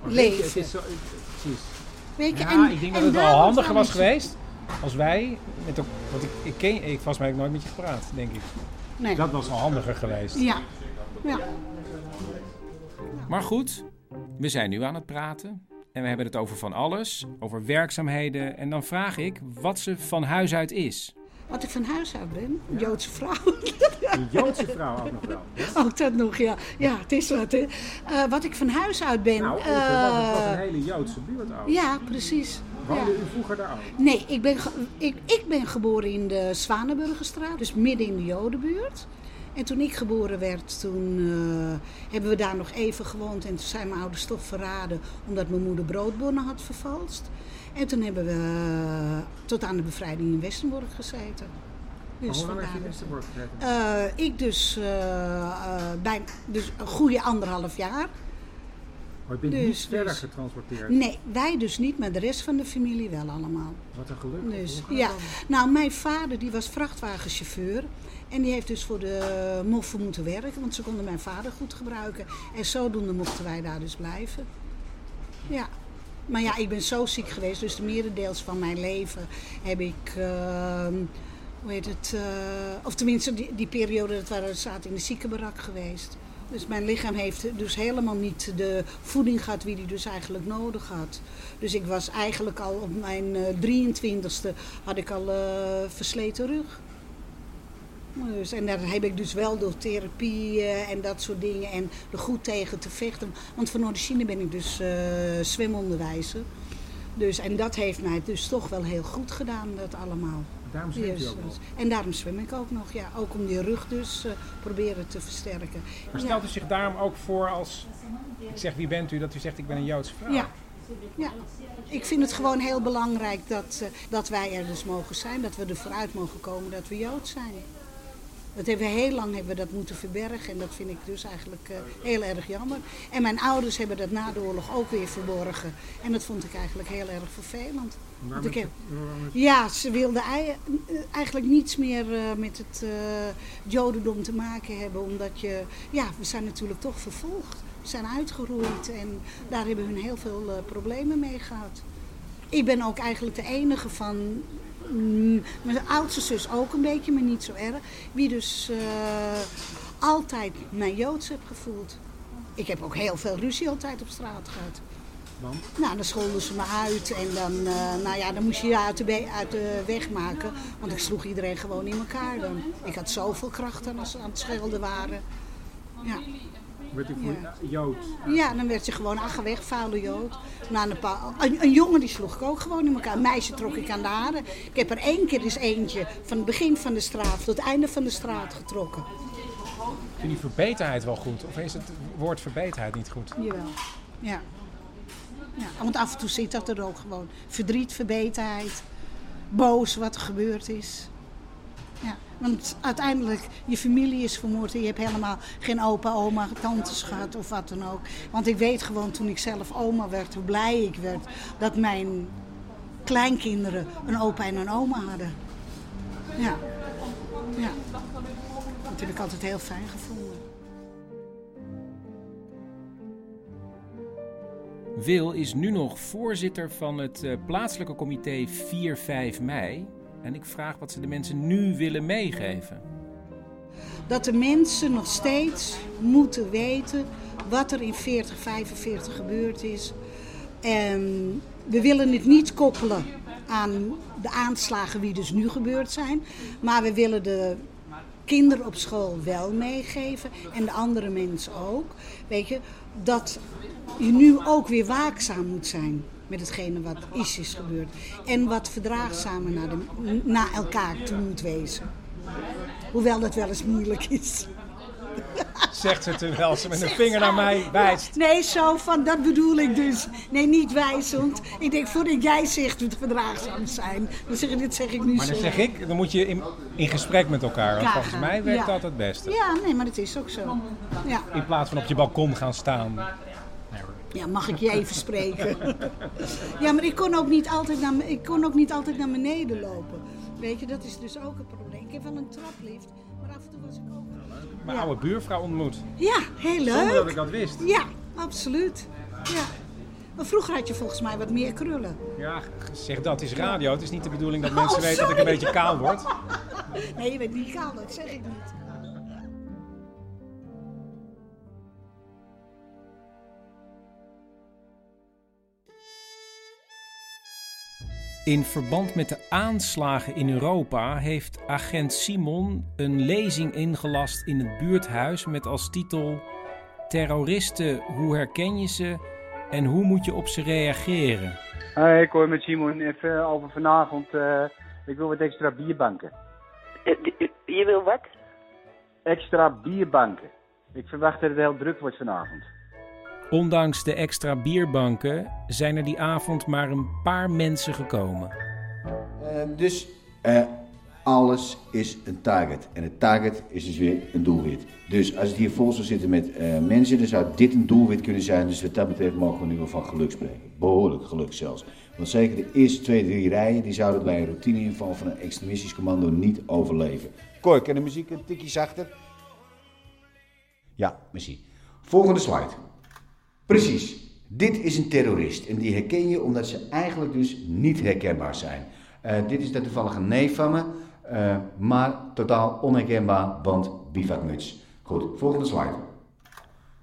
Maar je, leven. het is zo- precies. Weet je, Ja, en- ik denk en dat het wel handiger was we- geweest als wij, met want ik, ik ken, ik, volgens mij nooit met je gepraat, denk ik. Nee. Dat was wel handiger geweest. Ja. ja. Maar goed, we zijn nu aan het praten. En we hebben het over van alles, over werkzaamheden. En dan vraag ik wat ze van huis uit is. Wat ik van huis uit ben, een Joodse vrouw. Een Joodse vrouw ook nog wel. *laughs* Ook dat nog, ja. Ja, het is wat, hè. Eh, wat ik van huis uit ben... Nou, eh, want het was een hele Joodse buurt ook. Ja, precies. Woonde Ja. u vroeger daar ook? Nee, ik ben, ik, ik ben geboren in de Zwanenburgerstraat, dus midden in de Jodenbuurt. En toen ik geboren werd, toen eh, hebben we daar nog even gewoond. En toen zijn mijn ouders toch verraden, omdat mijn moeder broodbonnen had vervalst. En toen hebben we eh, tot aan de bevrijding in Westenborg gezeten. Dus hoe lang heb je in Westerbork gezeten? Eh, ik dus, bij, dus een goede anderhalf jaar. Maar je bent Dus- niet verder dus- getransporteerd? Nee, wij dus niet, maar de rest van de familie wel allemaal. Wat een geluk. Dus, ja. dan? Nou, mijn vader die was vrachtwagenchauffeur. En die heeft dus voor de moffen moeten werken, want ze konden mijn vader goed gebruiken. En zodoende mochten wij daar dus blijven. Ja. Maar ja, ik ben zo ziek geweest, dus de merendeels van mijn leven heb ik, ehm, hoe heet het, eh, of tenminste die, periode dat we zaten in de ziekenbarak geweest. Dus mijn lichaam heeft dus helemaal niet de voeding gehad die hij dus eigenlijk nodig had. Dus ik was eigenlijk al op mijn eh, 23ste had ik al eh, versleten rug. Dus, en daar heb ik dus wel door therapie en dat soort dingen en er goed tegen te vechten. Want van origine ben ik dus eh, zwemonderwijzer. Dus, en dat heeft mij dus toch wel heel goed gedaan, dat allemaal. Daarom zwemt u Yes, ook nog? dus. En daarom zwem ik ook nog, ja. Ook om die rug dus eh, proberen te versterken. Maar Ja. stelt u zich daarom ook voor als... Ik zeg, wie bent u? Dat u zegt, ik ben een Joodse vrouw. Ja. ja. Ik vind het gewoon heel belangrijk dat, eh, dat wij er dus mogen zijn. Dat we er vooruit mogen komen dat we Jood zijn. Dat hebben we heel lang hebben we dat moeten verbergen. En dat vind ik dus eigenlijk eh, heel erg jammer. En mijn ouders hebben dat na de oorlog ook weer verborgen. En dat vond ik eigenlijk heel erg vervelend. Heb, ja, ze wilden eh, eigenlijk niets meer eh, met het eh, jodendom te maken hebben. Omdat je, ja, we zijn natuurlijk toch vervolgd. We zijn uitgeroeid en daar hebben hun heel veel problemen mee gehad. Ik ben ook eigenlijk de enige van, mijn oudste zus ook een beetje, maar niet zo erg. Wie dus eh, altijd mijn Joods heb gevoeld. Ik heb ook heel veel ruzie altijd op straat gehad. Want? Nou, dan scholden ze me uit en dan, eh, nou ja, dan moest je je uit de, uit de weg maken. Want ik sloeg iedereen gewoon in elkaar dan. Ik had zoveel kracht dan als ze aan het schelden waren. Ja. Werd u voor Ja. Jood? Ja, dan werd je gewoon, weg, vuile jood. Na een, paar, een, een jongen die sloeg ik ook gewoon in elkaar. Een meisje trok ik aan de haren. Ik heb er één keer eens eentje van het begin van de straat tot het einde van de straat getrokken. Vind je verbeterheid wel goed? Of is het woord verbeterheid niet goed? Jawel. Ja. ja. Want af en toe zit dat er ook gewoon. Verdriet, verbeterheid, boos wat er gebeurd is. Ja. Want uiteindelijk, je familie is vermoord en je hebt helemaal geen opa, oma, tantes gehad of wat dan ook. Want ik weet gewoon toen ik zelf oma werd, hoe blij ik werd dat mijn kleinkinderen een opa en een oma hadden. Ja. Ja. Dat heb ik altijd heel fijn gevonden. Wil is nu nog voorzitter van het eh, plaatselijke comité 4-5 mei. En ik vraag wat ze de mensen nu willen meegeven. dat de mensen nog steeds moeten weten wat er in 4045 gebeurd is. En we willen het niet koppelen aan de aanslagen die dus nu gebeurd zijn, maar we willen de kinderen op school wel meegeven en de andere mensen ook. Weet je, dat je nu ook weer waakzaam moet zijn met hetgene wat is is gebeurd. En wat verdraagzamer naar, de, naar elkaar toe moet wezen. Hoewel dat wel eens moeilijk is. *laughs* Zegt ze terwijl ze met een vinger naar mij wijst. Nee, zo van, dat bedoel ik dus. Nee, niet wijzend. Ik denk, voordat jij zegt het verdraagzaam zijn, dan zeg ik, dit zeg ik nu Maar dan zo. zeg ik, dan moet je in, in gesprek met elkaar. Want volgens mij werkt Ja. dat het beste. Ja, nee, maar dat is ook zo. Ja. In plaats van op je balkon gaan staan. Ja, mag ik je even spreken? ja, maar ik kon, ook niet altijd naar, ik kon ook niet altijd naar beneden lopen. Weet je, dat is dus ook een probleem. Ik heb wel een traplift, maar af en toe was ik ook... Mijn Ja. oude buurvrouw ontmoet. Ja, heel leuk. Zonder dat ik dat wist. Ja, absoluut. Ja. Maar vroeger had je volgens mij wat meer krullen. Ja, zeg dat is radio. Het is niet de bedoeling dat Oh, mensen weten dat ik een beetje kaal word. *laughs* Nee, je bent niet kaal, dat zeg ik niet. In verband met de aanslagen in Europa heeft agent Simon een lezing ingelast in het buurthuis met als titel Terroristen, hoe herken je ze en hoe moet je op ze reageren? Hey, ik hoor met Simon even over vanavond. eh, ik wil wat extra bierbanken. Je wil wat? Extra bierbanken. Ik verwacht dat het heel druk wordt vanavond. Ondanks de extra bierbanken zijn er die avond maar een paar mensen gekomen. Eh, dus eh, alles is een target. En het target is dus weer een doelwit. Dus als het hier vol zou zitten met eh, mensen, dan zou dit een doelwit kunnen zijn. Dus wat dat betreft mogen we nu wel van geluk spreken. Behoorlijk geluk zelfs. Want zeker de eerste twee, drie rijen, die zouden bij een routineinval van een extremistisch commando niet overleven. Cor, kan de muziek een tikje zachter? Ja, merci. Volgende slide. Precies. Dit is een terrorist en die herken je omdat ze eigenlijk dus niet herkenbaar zijn. Eh, dit is de toevallige neef van me, eh, maar totaal onherkenbaar, want bivakmuts. Goed, volgende slide.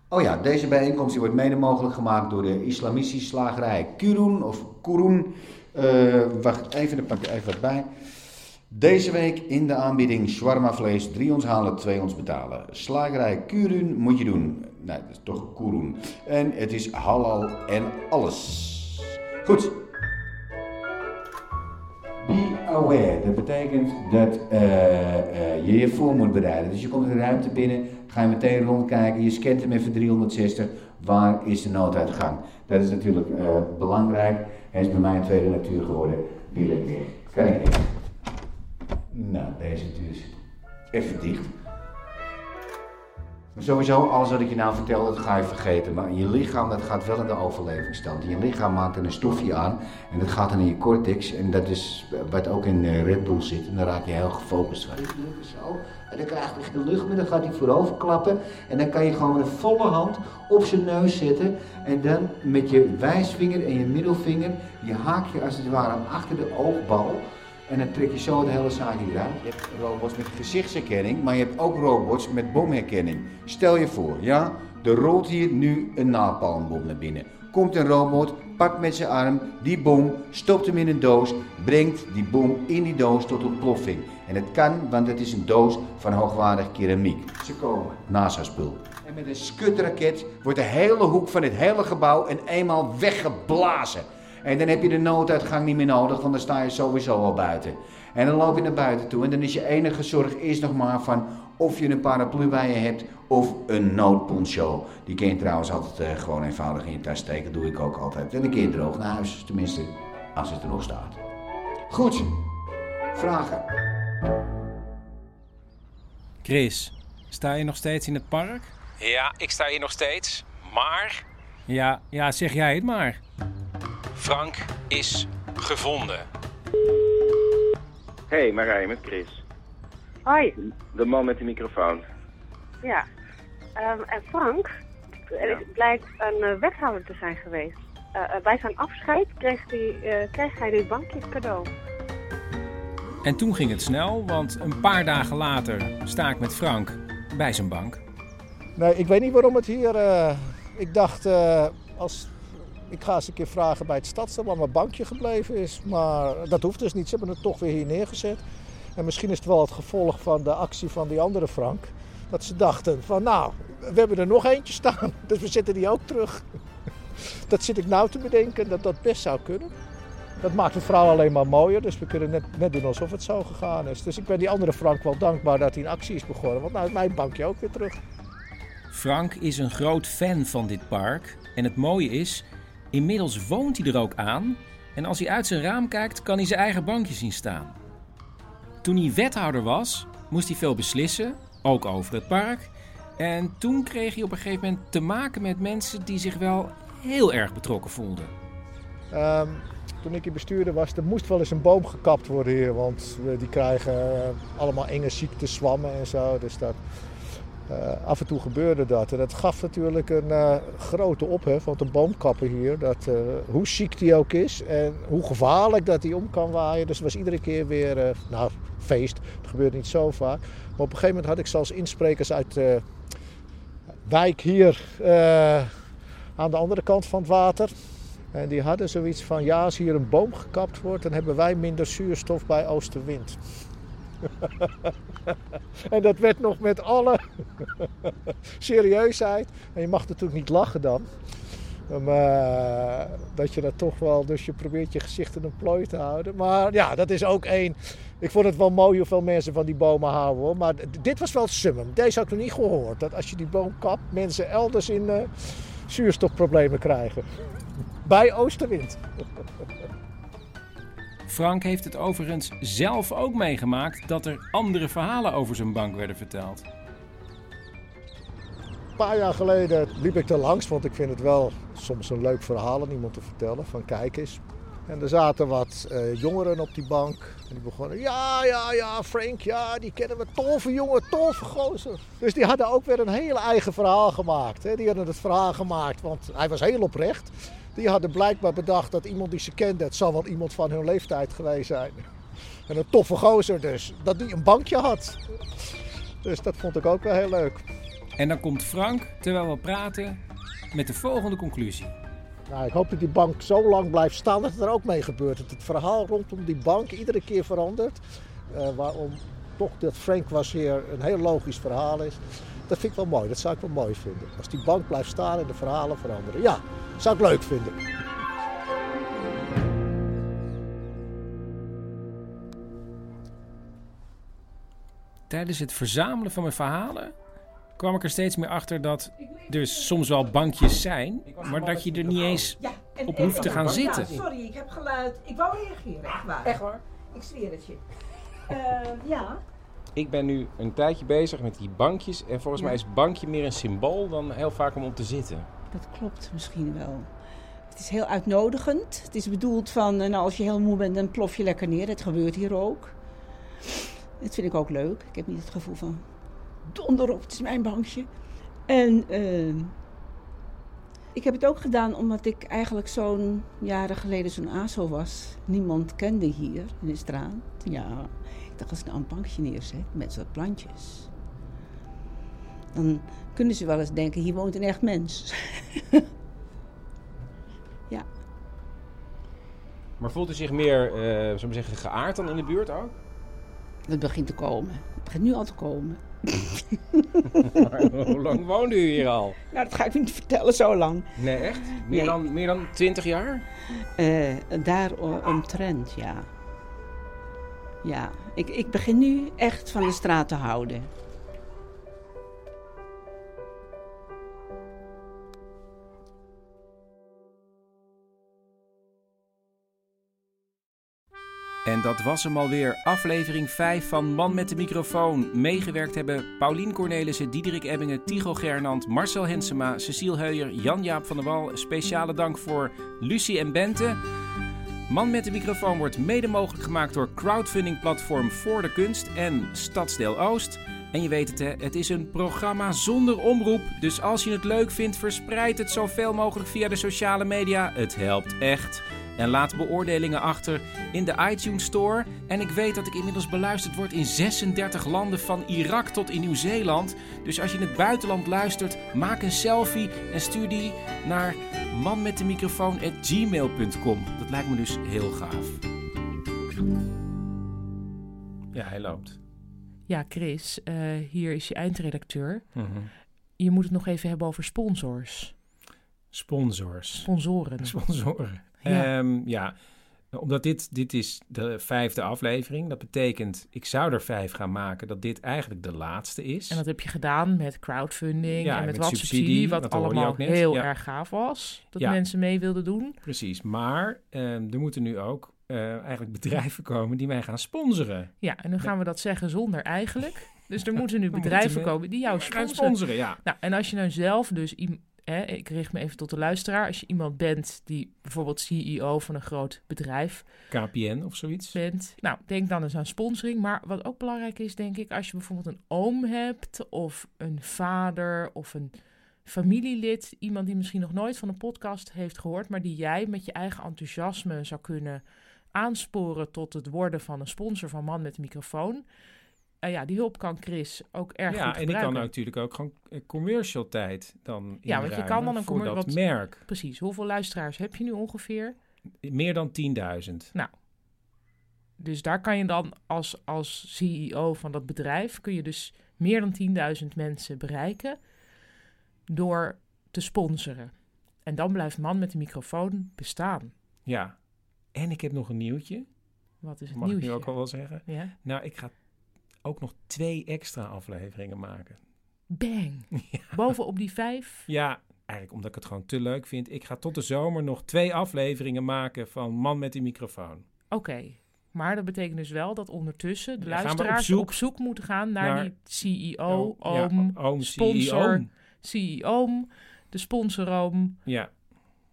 Oh ja, deze bijeenkomst wordt mede mogelijk gemaakt door de islamistische slagerij Kurun of Kurun. Eh, wacht even, dan pak ik even wat bij. Deze week in de aanbieding shawarma vlees, 3 ons halen, 2 ons betalen. Slagerij Kurun moet je doen. Nee, dat is toch Kurun. En het is halal en alles. Goed. Be aware. Dat betekent dat eh, eh, je je voor moet bereiden. Dus je komt een ruimte binnen, ga je meteen rondkijken, je scant hem even 360. Waar is de nooduitgang? Dat is natuurlijk eh, belangrijk. Hij is bij mij een tweede natuur geworden. Wil ik weer. Kan. Nou, deze zit even dicht. Sowieso, alles wat ik je nou vertel, dat ga je vergeten. Maar je lichaam, dat gaat wel in de overlevingsstand. Je lichaam maakt er een stofje aan en dat gaat dan in je cortex. En dat is wat ook in eh, Red Bull zit. En dan raak je heel gefocust van. Zo. En dan krijg je de lucht mee, dan gaat hij voorover klappen. En dan kan je gewoon met een volle hand op zijn neus zetten. En dan met je wijsvinger en je middelvinger, je haak je als het ware achter de oogbal. En dan trek je zo de hele zaak eruit. Je hebt robots met gezichtsherkenning, maar je hebt ook robots met bomherkenning. Stel je voor, ja, er rolt hier nu een napalmbom naar binnen. Komt een robot, pakt met zijn arm die bom, stopt hem in een doos, brengt die bom in die doos tot ontploffing. En het kan, want het is een doos van hoogwaardig keramiek. Ze komen. NASA-spul. En met een skutraket wordt de hele hoek van het hele gebouw in eenmaal weggeblazen. En dan heb je de nooduitgang niet meer nodig, want dan sta je sowieso al buiten. En dan loop je naar buiten toe en dan is je enige zorg eerst nog maar van of je een paraplu bij je hebt of een noodponcho. Die kun je trouwens altijd eh, gewoon eenvoudig in je tas steken, doe ik ook altijd. En dan kun je droog naar huis, tenminste als het er nog staat. Goed, vragen? Chris, sta je nog steeds in het park? Ja, ik sta hier nog steeds. Maar Ja, ja, zeg jij het maar. Frank is gevonden. Hey, Marij met Chris. Hoi. De man met de microfoon. Ja. Ehm, en Frank, blijkt een eh, wethouder te zijn geweest. Eh, eh, bij zijn afscheid kreeg hij, eh, kreeg hij dit bankje cadeau. En toen ging het snel, want een paar dagen later sta ik met Frank bij zijn bank. Nee, ik weet niet waarom het hier. eh, ik dacht, eh, als, ik ga eens een keer vragen bij het stadsdeel waar mijn bankje gebleven is. Maar dat hoeft dus niet. Ze hebben het toch weer hier neergezet. En misschien is het wel het gevolg van de actie van die andere Frank. Dat ze dachten van nou, we hebben er nog eentje staan. *laughs* Dus we zetten die ook terug. *laughs* Dat zit ik nou te bedenken dat dat best zou kunnen. Dat maakt het verhaal alleen maar mooier. Dus we kunnen net, net doen alsof het zo gegaan is. Dus ik ben die andere Frank wel dankbaar dat hij een actie is begonnen. Want nou is mijn bankje ook weer terug. Frank is een groot fan van dit park. En het mooie is, inmiddels woont hij er ook aan. En als hij uit zijn raam kijkt, kan hij zijn eigen bankje zien staan. Toen hij wethouder was, moest hij veel beslissen, ook over het park. En toen kreeg hij op een gegeven moment te maken met mensen die zich wel heel erg betrokken voelden. Ehm, toen ik hier bestuurder was, er moest wel eens een boom gekapt worden hier. Want die krijgen eh, allemaal enge ziektes, zwammen en zo. Dus dat, eh, af en toe gebeurde dat. En dat gaf natuurlijk een eh, grote ophef. Want een boomkapper hier, dat, eh, hoe ziek die ook is en hoe gevaarlijk dat hij om kan waaien. Dus het was iedere keer weer, nou, feest. Het gebeurt niet zo vaak. Maar op een gegeven moment had ik zelfs insprekers uit de wijk hier aan de andere kant van het water. En die hadden zoiets van, ja, als hier een boom gekapt wordt, dan hebben wij minder zuurstof bij oostenwind. *laughs* en dat werd nog met alle *laughs* serieusheid. En je mag natuurlijk niet lachen dan. Maar dat je dat toch wel, dus je probeert je gezicht in een plooi te houden. Maar ja, dat is ook één. Ik vond het wel mooi hoeveel mensen van die bomen houden hoor. Maar dit was wel het summum. Deze had ik nog niet gehoord. Dat als je die boom kapt, mensen elders in uh, zuurstofproblemen krijgen. *laughs* Bij oostenwind. Frank heeft het overigens zelf ook meegemaakt dat er andere verhalen over zijn bank werden verteld. Een paar jaar geleden liep ik er langs, want ik vind het wel soms een leuk verhaal aan iemand te vertellen. Van kijk eens. En er zaten wat uh, jongeren op die bank. En die begonnen, ja, ja, ja, Frank, ja, die kennen we. Toffe jongen, toffe gozer. Dus die hadden ook weer een heel eigen verhaal gemaakt. Hè. Die hadden het verhaal gemaakt, want hij was heel oprecht. Die hadden blijkbaar bedacht dat iemand die ze kende, het zal wel iemand van hun leeftijd geweest zijn. En een toffe gozer dus, dat die een bankje had. Dus dat vond ik ook wel heel leuk. En dan komt Frank, terwijl we praten, met de volgende conclusie. Nou, ik hoop dat die bank zo lang blijft staan dat het er ook mee gebeurt. Dat het verhaal rondom die bank iedere keer verandert. Uh, waarom toch dat Frank was hier een heel logisch verhaal is. Dat vind ik wel mooi, dat zou ik wel mooi vinden. Als die bank blijft staan en de verhalen veranderen. Ja, zou ik leuk vinden. Tijdens het verzamelen van mijn verhalen kwam ik er steeds meer achter dat er soms wel bankjes zijn, maar dat je er niet eens op hoeft te gaan zitten. sorry, ik heb geluid. Ik wou reageren, echt waar. Echt waar? Ik zweer het je. Uh, ja. Ik ben nu een tijdje bezig met die bankjes en volgens mij is bankje meer een symbool dan heel vaak om op te zitten. Dat klopt misschien wel. Het is heel uitnodigend. Het is bedoeld van, nou, als je heel moe bent, dan plof je lekker neer. Dat gebeurt hier ook. Dat vind ik ook leuk. Ik heb niet het gevoel van, donder op, het is mijn bankje. En uh, ik heb het ook gedaan omdat ik eigenlijk zo'n jaren geleden zo'n ASO was. Niemand kende hier in de straat. Ja, dacht als ik nou een bankje neerzet met zo'n plantjes. Dan kunnen ze wel eens denken, hier woont een echt mens. *laughs* ja. Maar voelt u zich meer, uh, zeggen, geaard dan in de buurt ook? Het begint te komen. Het begint nu al te komen. *laughs* hoe lang woont u hier al? Nou, dat ga ik niet vertellen, zo lang. Nee, echt? Meer, nee. Dan, meer dan 20 jaar? Uh, daar omtrent, ja. Ja, ik, ik begin nu echt van de straat te houden. En dat was hem alweer, aflevering 5 van Man met de microfoon. Meegewerkt hebben Paulien Cornelissen, Diederik Ebbingen, Tigo Gernand, Marcel Hensema, Cecile Heuyer, Jan-Jaap van der Wal. Speciale dank voor Lucie en Bente. Man met de microfoon wordt mede mogelijk gemaakt door crowdfundingplatform Voor de Kunst en Stadsdeel Oost. En je weet het, hè, het is een programma zonder omroep. Dus als je het leuk vindt, verspreid het zoveel mogelijk via de sociale media. Het helpt echt. En laat beoordelingen achter in de iTunes Store. En ik weet dat ik inmiddels beluisterd word in 36 landen van Irak tot in Nieuw-Zeeland. Dus als je in het buitenland luistert, maak een selfie en stuur die naar manmetdemicrofoon.gmail.com. Dat lijkt me dus heel gaaf. Ja, hij loopt. Ja, Chris, uh, hier is je eindredacteur. Mhm. Je moet het nog even hebben over sponsors. Sponsors. Sponsoren. *laughs* Sponsoren. Ja. Ja. ja, omdat dit, dit is de vijfde aflevering. Dat betekent, ik zou er vijf gaan maken, dat dit eigenlijk de laatste is. En dat heb je gedaan met crowdfunding Ja, en met, met wat subsidie, subsidie, wat allemaal heel Ja. erg gaaf was. Dat mensen mee wilden doen. Precies, maar ehm, er moeten nu ook eh, eigenlijk bedrijven komen die mij gaan sponsoren. Ja, en dan gaan we dat zeggen zonder eigenlijk. *laughs* Dus er moeten nu bedrijven komen die jou gaan sponsoren. sponsoren, ja. Nou, en als je nou zelf dus... Hè, ik richt me even tot de luisteraar. Als je iemand bent die bijvoorbeeld CEO van een groot bedrijf KPN of zoiets. bent. Nou, denk dan eens aan sponsoring. Maar wat ook belangrijk is, denk ik, als je bijvoorbeeld een oom hebt of een vader of een familielid, iemand die misschien nog nooit van een podcast heeft gehoord, maar die jij met je eigen enthousiasme zou kunnen aansporen tot het worden van een sponsor van Man met de microfoon. Eh, ja, die hulp kan Chris ook erg ja, goed en ik kan gebruiken. natuurlijk ook gewoon commercial tijd dan Ja, want je kan dan een voor commer- dat wat- merk. Precies. Hoeveel luisteraars heb je nu ongeveer? Meer dan 10.000. Nou, dus daar kan je dan als, als CEO van dat bedrijf... kun je dus meer dan 10.000 mensen bereiken door te sponsoren. En dan blijft man met de microfoon bestaan. Ja. En ik heb nog een nieuwtje. Wat is het Mag ik nu nieuwtje? ook al wel zeggen? Ja. Nou, ik ga ook nog twee extra afleveringen maken. Bang! *laughs* Bovenop die vijf. Ja, eigenlijk omdat ik het gewoon te leuk vind. Ik ga tot de zomer nog twee afleveringen maken van Man met die microfoon. Oké. Maar dat betekent dus wel dat ondertussen de Ja, op luisteraars op zoek moeten gaan naar, naar- die CEO, Oh, ja, oom, oom, sponsor, CEO. CEO, de sponsoroom, Ja.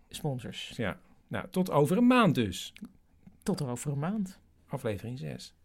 sponsors. Ja. Nou, tot over een maand dus. Tot over een maand. Aflevering 6.